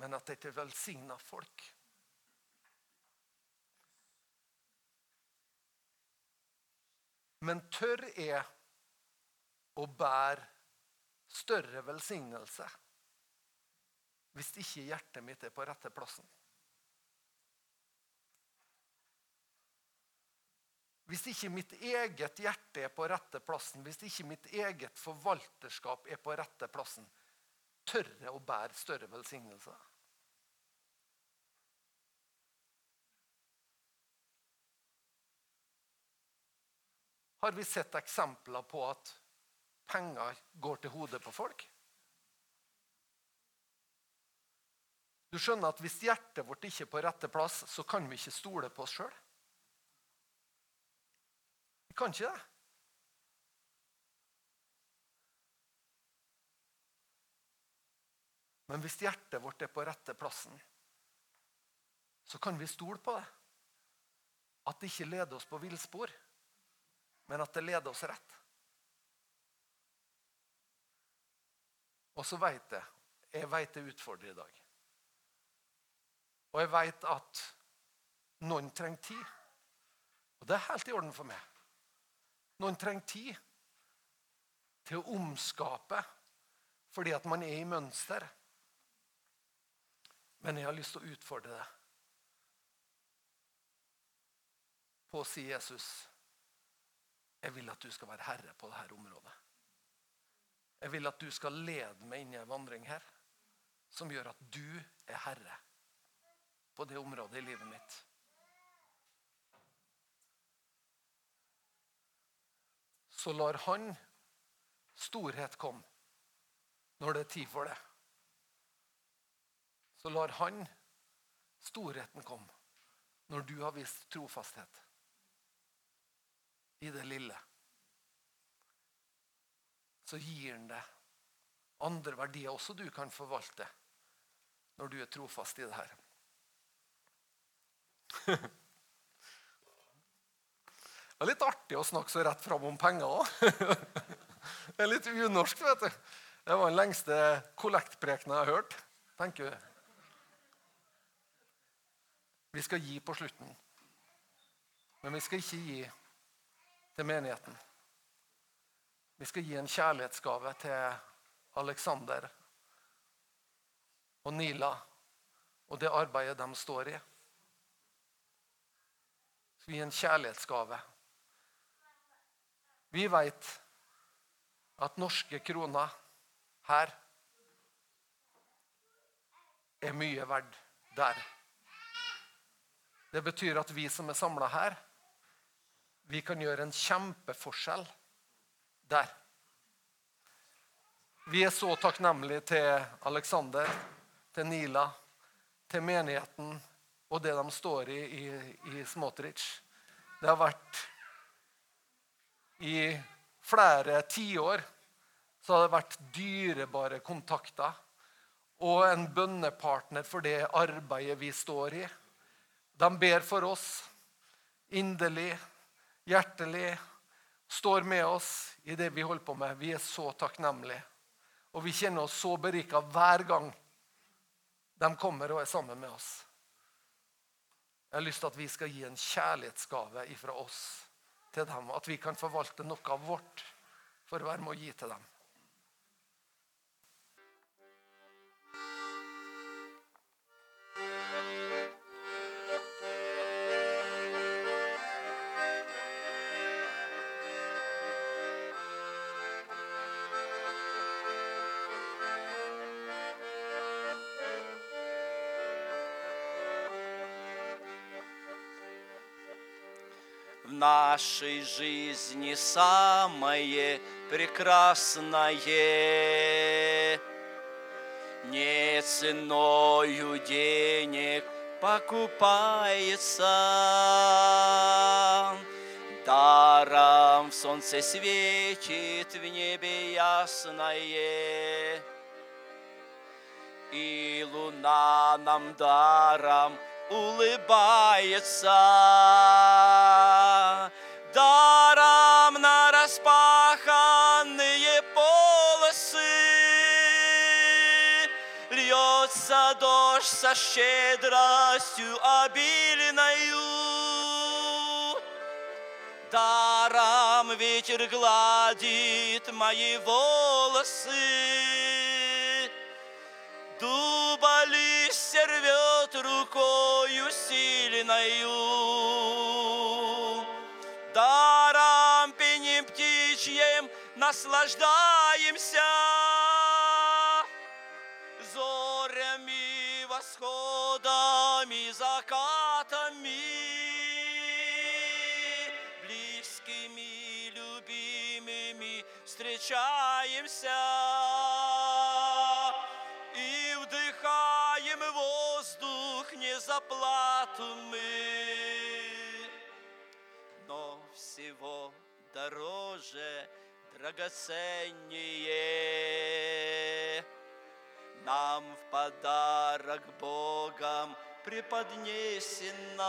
men at det er et velsigna folk. Men tør jeg å bære større velsignelse hvis ikke hjertet mitt er på rette plassen? Hvis ikke mitt eget hjerte er på rette plassen, hvis ikke mitt eget forvalterskap er på rette plassen, tør jeg å bære større velsignelse? Har vi sett eksempler på at penger går til hodet på folk? Du skjønner at Hvis hjertet vårt ikke er på rette plass, så kan vi ikke stole på oss sjøl. Vi kan ikke det. Men hvis hjertet vårt er på rette plassen, så kan vi stole på det. At det ikke leder oss på villspor men at det leder oss rett. Og så veit jeg Jeg veit det utfordrer i dag. Og jeg veit at noen trenger tid. Og det er helt i orden for meg. Noen trenger tid til å omskape fordi at man er i mønster. Men jeg har lyst til å utfordre det på å si Jesus jeg vil at du skal være herre på dette området. Jeg vil at du skal lede meg inn i en vandring her som gjør at du er herre på det området i livet mitt. Så lar han storhet komme når det er tid for det. Så lar han storheten komme når du har vist trofasthet i det lille, så gir han deg andre verdier også du kan forvalte når du er trofast i det her. Det er litt artig å snakke så rett fram om penger òg. Det er litt unorsk, vet du. Det var den lengste kollektprekenen jeg har hørt. tenker du. Vi skal gi på slutten. Men vi skal ikke gi til menigheten. Vi skal gi en kjærlighetsgave til Alexander og Nila og det arbeidet de står i. Vi skal gi en kjærlighetsgave. Vi vet at norske kroner her er mye verdt der. Det betyr at vi som er samla her, vi kan gjøre en kjempeforskjell der. Vi er så takknemlige til Alexander, til Nila, til menigheten og det de står i i, i Smotrich. Det har vært I flere tiår så har det vært dyrebare kontakter og en bønnepartner for det arbeidet vi står i. De ber for oss inderlig, hjertelig, står med oss i det vi holder på med. Vi er så takknemlige. Og vi kjenner oss så berika hver gang de kommer og er sammen med oss. Jeg har lyst til at vi skal gi en kjærlighetsgave ifra oss til dem. At vi kan forvalte noe av vårt for å være med å gi til dem. Нашей жизни самое прекрасное. Не ценою денег покупается, даром в солнце светит в небе ясное, и луна нам даром улыбается даром на распаханные полосы льется дождь со щедростью обильною. Даром ветер гладит мои волосы, рукою сильною даром пенем птичьим наслаждаемся. Зорями, восходами, закатами, близкими, любимыми встречаемся. Заплату мы всего дороже, драгоценнее. Нам в подарок Богом преподнесена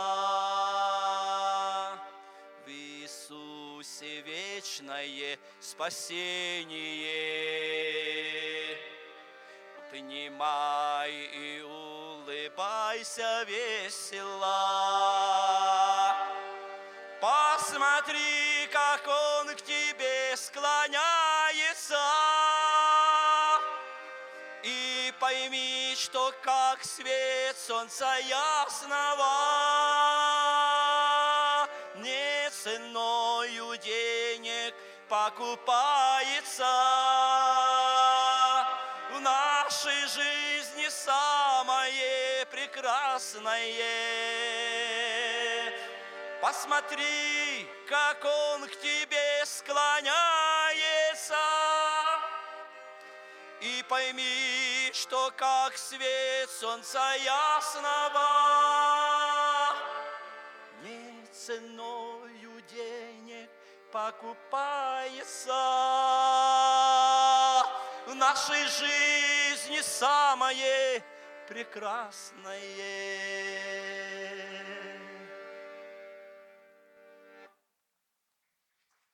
в Иисусе вечное спасение. Поднимай и улыбайся весело. Посмотри, как он к тебе склоняется, и пойми, что как свет солнца ясного не ценою денег покупается прекрасное Посмотри, как он к тебе склоняется, и пойми, что как свет солнца ясного не ценою денег покупается. В нашей жизни самое прекрасное.